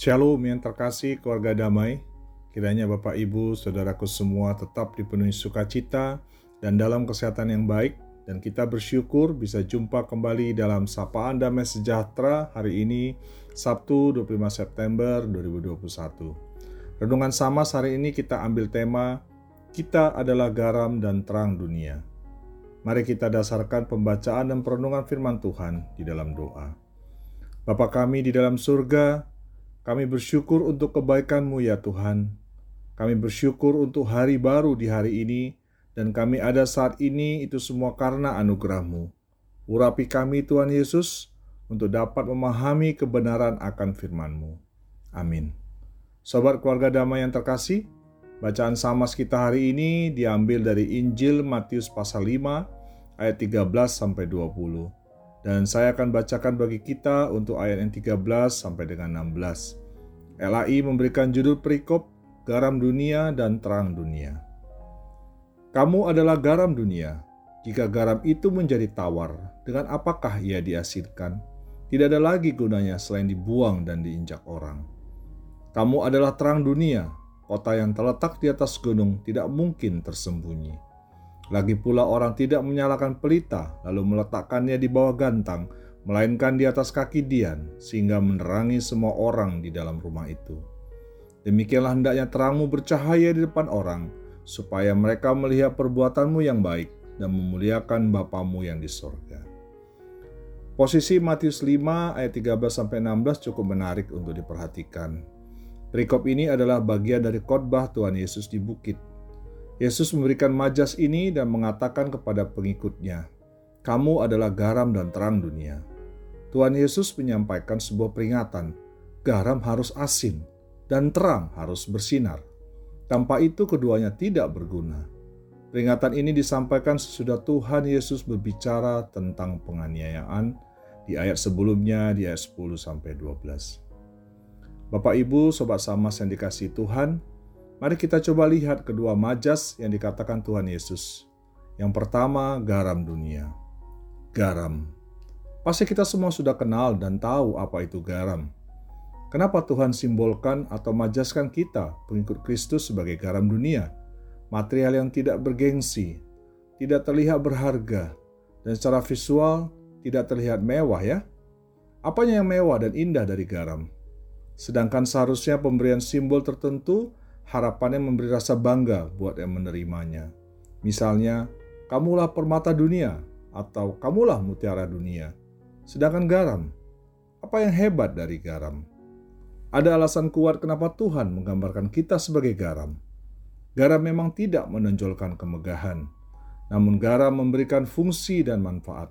Shalom yang terkasih keluarga damai. Kiranya Bapak Ibu, saudaraku semua tetap dipenuhi sukacita dan dalam kesehatan yang baik dan kita bersyukur bisa jumpa kembali dalam Sapaan Damai Sejahtera hari ini Sabtu 25 September 2021. Renungan sama hari ini kita ambil tema Kita adalah garam dan terang dunia. Mari kita dasarkan pembacaan dan perenungan firman Tuhan di dalam doa. Bapa kami di dalam surga, kami bersyukur untuk kebaikan-Mu ya Tuhan. Kami bersyukur untuk hari baru di hari ini, dan kami ada saat ini itu semua karena anugerah-Mu. Urapi kami Tuhan Yesus untuk dapat memahami kebenaran akan firman-Mu. Amin. Sobat keluarga damai yang terkasih, bacaan samas kita hari ini diambil dari Injil Matius pasal 5 ayat 13 sampai 20. Dan saya akan bacakan bagi kita untuk ayat yang 13 sampai dengan 16. LAI memberikan judul perikop Garam Dunia dan Terang Dunia. Kamu adalah garam dunia. Jika garam itu menjadi tawar, dengan apakah ia dihasilkan? Tidak ada lagi gunanya selain dibuang dan diinjak orang. Kamu adalah terang dunia. Kota yang terletak di atas gunung tidak mungkin tersembunyi lagi pula orang tidak menyalakan pelita lalu meletakkannya di bawah gantang, melainkan di atas kaki Dian, sehingga menerangi semua orang di dalam rumah itu. Demikianlah hendaknya terangmu bercahaya di depan orang, supaya mereka melihat perbuatanmu yang baik dan memuliakan Bapamu yang di sorga. Posisi Matius 5 ayat 13-16 cukup menarik untuk diperhatikan. Perikop ini adalah bagian dari khotbah Tuhan Yesus di bukit Yesus memberikan majas ini dan mengatakan kepada pengikutnya, "Kamu adalah garam dan terang dunia." Tuhan Yesus menyampaikan sebuah peringatan: garam harus asin dan terang harus bersinar. Tanpa itu, keduanya tidak berguna. Peringatan ini disampaikan sesudah Tuhan Yesus berbicara tentang penganiayaan di ayat sebelumnya di ayat 10 sampai 12. Bapak Ibu, sobat samas yang dikasih Tuhan, Mari kita coba lihat kedua majas yang dikatakan Tuhan Yesus. Yang pertama, garam dunia. Garam. Pasti kita semua sudah kenal dan tahu apa itu garam. Kenapa Tuhan simbolkan atau majaskan kita, pengikut Kristus sebagai garam dunia? Material yang tidak bergengsi, tidak terlihat berharga, dan secara visual tidak terlihat mewah ya. Apanya yang mewah dan indah dari garam? Sedangkan seharusnya pemberian simbol tertentu harapannya memberi rasa bangga buat yang menerimanya. Misalnya, kamulah permata dunia atau kamulah mutiara dunia. Sedangkan garam, apa yang hebat dari garam? Ada alasan kuat kenapa Tuhan menggambarkan kita sebagai garam. Garam memang tidak menonjolkan kemegahan, namun garam memberikan fungsi dan manfaat.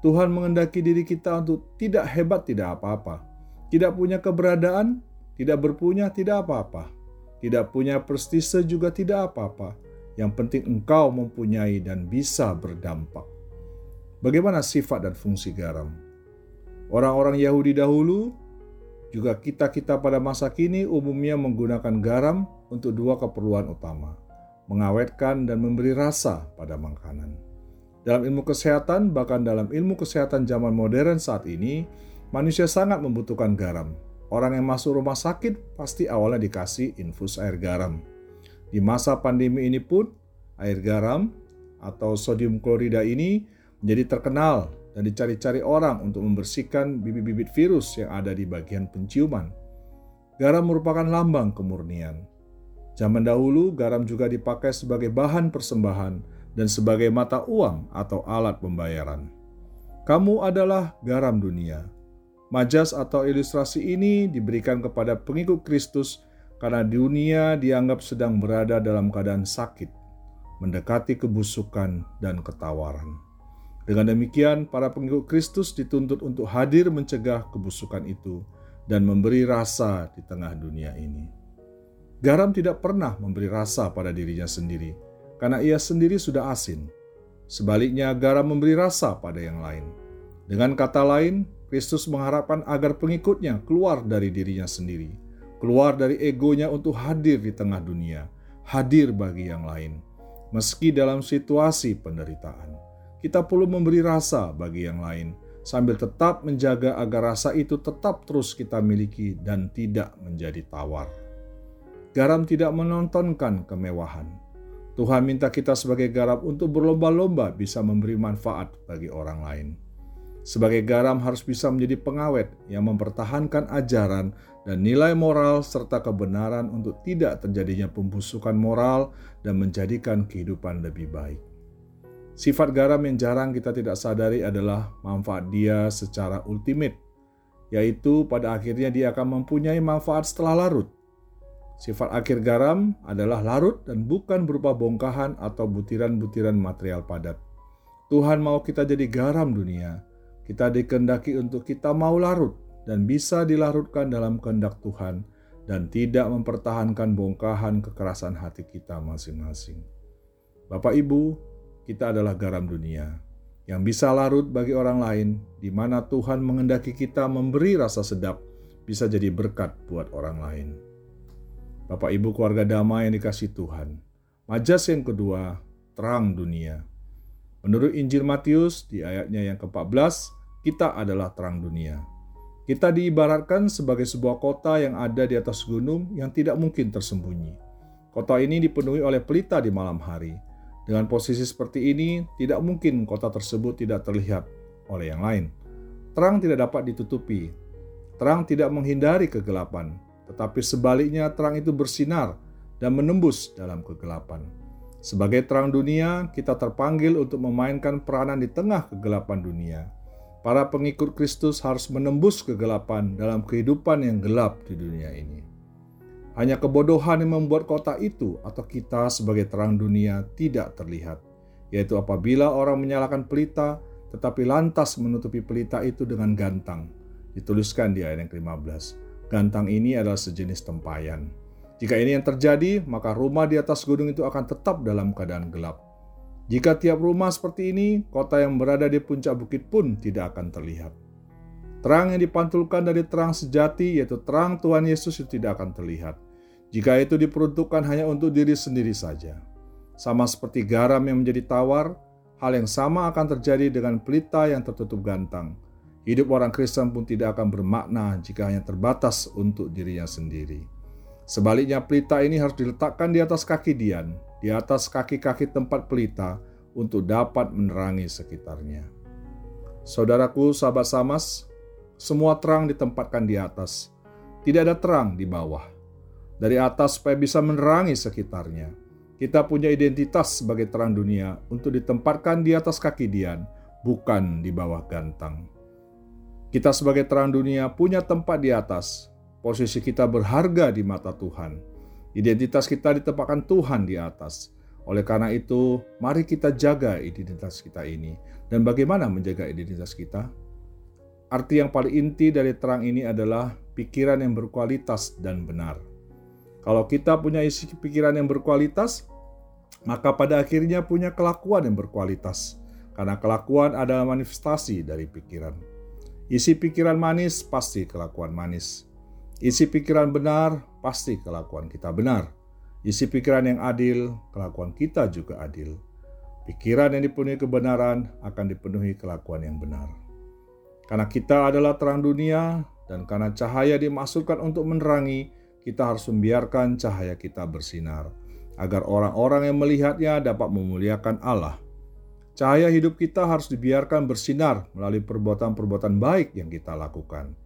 Tuhan mengendaki diri kita untuk tidak hebat, tidak apa-apa, tidak punya keberadaan, tidak berpunya, tidak apa-apa tidak punya prestise juga tidak apa-apa. Yang penting engkau mempunyai dan bisa berdampak. Bagaimana sifat dan fungsi garam? Orang-orang Yahudi dahulu, juga kita-kita pada masa kini umumnya menggunakan garam untuk dua keperluan utama, mengawetkan dan memberi rasa pada makanan. Dalam ilmu kesehatan, bahkan dalam ilmu kesehatan zaman modern saat ini, manusia sangat membutuhkan garam Orang yang masuk rumah sakit pasti awalnya dikasih infus air garam. Di masa pandemi ini pun, air garam atau sodium klorida ini menjadi terkenal dan dicari-cari orang untuk membersihkan bibit-bibit virus yang ada di bagian penciuman. Garam merupakan lambang kemurnian. Zaman dahulu, garam juga dipakai sebagai bahan persembahan dan sebagai mata uang atau alat pembayaran. Kamu adalah garam dunia. Majas atau ilustrasi ini diberikan kepada pengikut Kristus karena dunia dianggap sedang berada dalam keadaan sakit, mendekati kebusukan dan ketawaran. Dengan demikian, para pengikut Kristus dituntut untuk hadir mencegah kebusukan itu dan memberi rasa di tengah dunia ini. Garam tidak pernah memberi rasa pada dirinya sendiri, karena ia sendiri sudah asin. Sebaliknya, garam memberi rasa pada yang lain. Dengan kata lain, Kristus mengharapkan agar pengikutnya keluar dari dirinya sendiri, keluar dari egonya untuk hadir di tengah dunia, hadir bagi yang lain. Meski dalam situasi penderitaan, kita perlu memberi rasa bagi yang lain, sambil tetap menjaga agar rasa itu tetap terus kita miliki dan tidak menjadi tawar. Garam tidak menontonkan kemewahan. Tuhan minta kita sebagai garam untuk berlomba-lomba bisa memberi manfaat bagi orang lain. Sebagai garam harus bisa menjadi pengawet yang mempertahankan ajaran dan nilai moral serta kebenaran untuk tidak terjadinya pembusukan moral dan menjadikan kehidupan lebih baik. Sifat garam yang jarang kita tidak sadari adalah manfaat dia secara ultimate, yaitu pada akhirnya dia akan mempunyai manfaat setelah larut. Sifat akhir garam adalah larut dan bukan berupa bongkahan atau butiran-butiran material padat. Tuhan mau kita jadi garam dunia. Kita dikendaki untuk kita mau larut dan bisa dilarutkan dalam kehendak Tuhan dan tidak mempertahankan bongkahan kekerasan hati kita masing-masing. Bapak Ibu, kita adalah garam dunia yang bisa larut bagi orang lain, di mana Tuhan mengendaki kita memberi rasa sedap, bisa jadi berkat buat orang lain. Bapak Ibu keluarga damai yang dikasih Tuhan, majas yang kedua, terang dunia. Menurut Injil Matius di ayatnya yang ke-14, kita adalah terang dunia. Kita diibaratkan sebagai sebuah kota yang ada di atas gunung yang tidak mungkin tersembunyi. Kota ini dipenuhi oleh pelita di malam hari, dengan posisi seperti ini, tidak mungkin kota tersebut tidak terlihat oleh yang lain. Terang tidak dapat ditutupi. Terang tidak menghindari kegelapan, tetapi sebaliknya terang itu bersinar dan menembus dalam kegelapan. Sebagai terang dunia, kita terpanggil untuk memainkan peranan di tengah kegelapan dunia. Para pengikut Kristus harus menembus kegelapan dalam kehidupan yang gelap di dunia ini. Hanya kebodohan yang membuat kota itu atau kita sebagai terang dunia tidak terlihat, yaitu apabila orang menyalakan pelita tetapi lantas menutupi pelita itu dengan gantang. Dituliskan di ayat yang ke-15. Gantang ini adalah sejenis tempayan. Jika ini yang terjadi, maka rumah di atas gunung itu akan tetap dalam keadaan gelap. Jika tiap rumah seperti ini, kota yang berada di puncak bukit pun tidak akan terlihat. Terang yang dipantulkan dari terang sejati, yaitu terang Tuhan Yesus, itu tidak akan terlihat jika itu diperuntukkan hanya untuk diri sendiri saja. Sama seperti garam yang menjadi tawar, hal yang sama akan terjadi dengan pelita yang tertutup gantang. Hidup orang Kristen pun tidak akan bermakna jika hanya terbatas untuk dirinya sendiri. Sebaliknya, pelita ini harus diletakkan di atas kaki Dian, di atas kaki-kaki tempat pelita, untuk dapat menerangi sekitarnya. Saudaraku, sahabat Samas, semua terang ditempatkan di atas, tidak ada terang di bawah dari atas supaya bisa menerangi sekitarnya. Kita punya identitas sebagai terang dunia untuk ditempatkan di atas kaki Dian, bukan di bawah gantang. Kita sebagai terang dunia punya tempat di atas. Posisi kita berharga di mata Tuhan. Identitas kita ditempatkan Tuhan di atas. Oleh karena itu, mari kita jaga identitas kita ini. Dan bagaimana menjaga identitas kita? Arti yang paling inti dari terang ini adalah pikiran yang berkualitas dan benar. Kalau kita punya isi pikiran yang berkualitas, maka pada akhirnya punya kelakuan yang berkualitas. Karena kelakuan adalah manifestasi dari pikiran. Isi pikiran manis pasti kelakuan manis. Isi pikiran benar pasti kelakuan kita benar. Isi pikiran yang adil, kelakuan kita juga adil. Pikiran yang dipenuhi kebenaran akan dipenuhi kelakuan yang benar. Karena kita adalah terang dunia dan karena cahaya dimasukkan untuk menerangi, kita harus membiarkan cahaya kita bersinar, agar orang-orang yang melihatnya dapat memuliakan Allah. Cahaya hidup kita harus dibiarkan bersinar melalui perbuatan-perbuatan baik yang kita lakukan.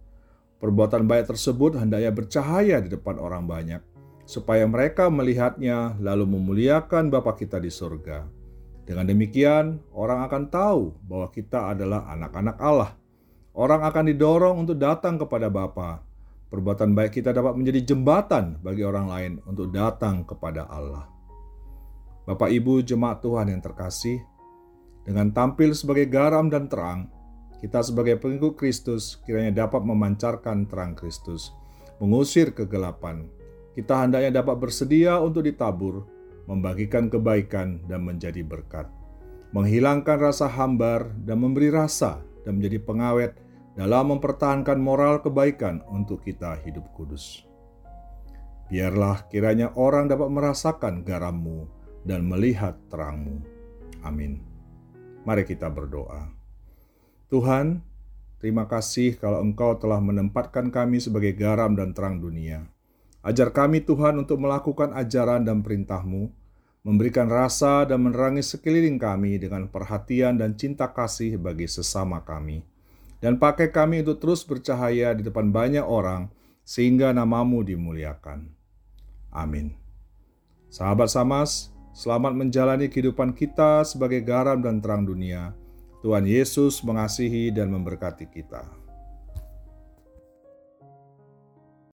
Perbuatan baik tersebut hendaknya bercahaya di depan orang banyak, supaya mereka melihatnya lalu memuliakan Bapa kita di surga. Dengan demikian, orang akan tahu bahwa kita adalah anak-anak Allah. Orang akan didorong untuk datang kepada Bapa Perbuatan baik kita dapat menjadi jembatan bagi orang lain untuk datang kepada Allah. Bapak Ibu jemaat Tuhan yang terkasih, dengan tampil sebagai garam dan terang, kita sebagai pengikut Kristus kiranya dapat memancarkan terang Kristus, mengusir kegelapan. Kita hendaknya dapat bersedia untuk ditabur, membagikan kebaikan dan menjadi berkat, menghilangkan rasa hambar dan memberi rasa dan menjadi pengawet dalam mempertahankan moral kebaikan untuk kita hidup kudus. Biarlah kiranya orang dapat merasakan garammu dan melihat terangmu. Amin. Mari kita berdoa. Tuhan, Terima kasih kalau Engkau telah menempatkan kami sebagai garam dan terang dunia. Ajar kami Tuhan untuk melakukan ajaran dan perintah-Mu, memberikan rasa dan menerangi sekeliling kami dengan perhatian dan cinta kasih bagi sesama kami. Dan pakai kami untuk terus bercahaya di depan banyak orang, sehingga namamu dimuliakan. Amin. Sahabat Samas, selamat menjalani kehidupan kita sebagai garam dan terang dunia. Tuhan Yesus mengasihi dan memberkati kita.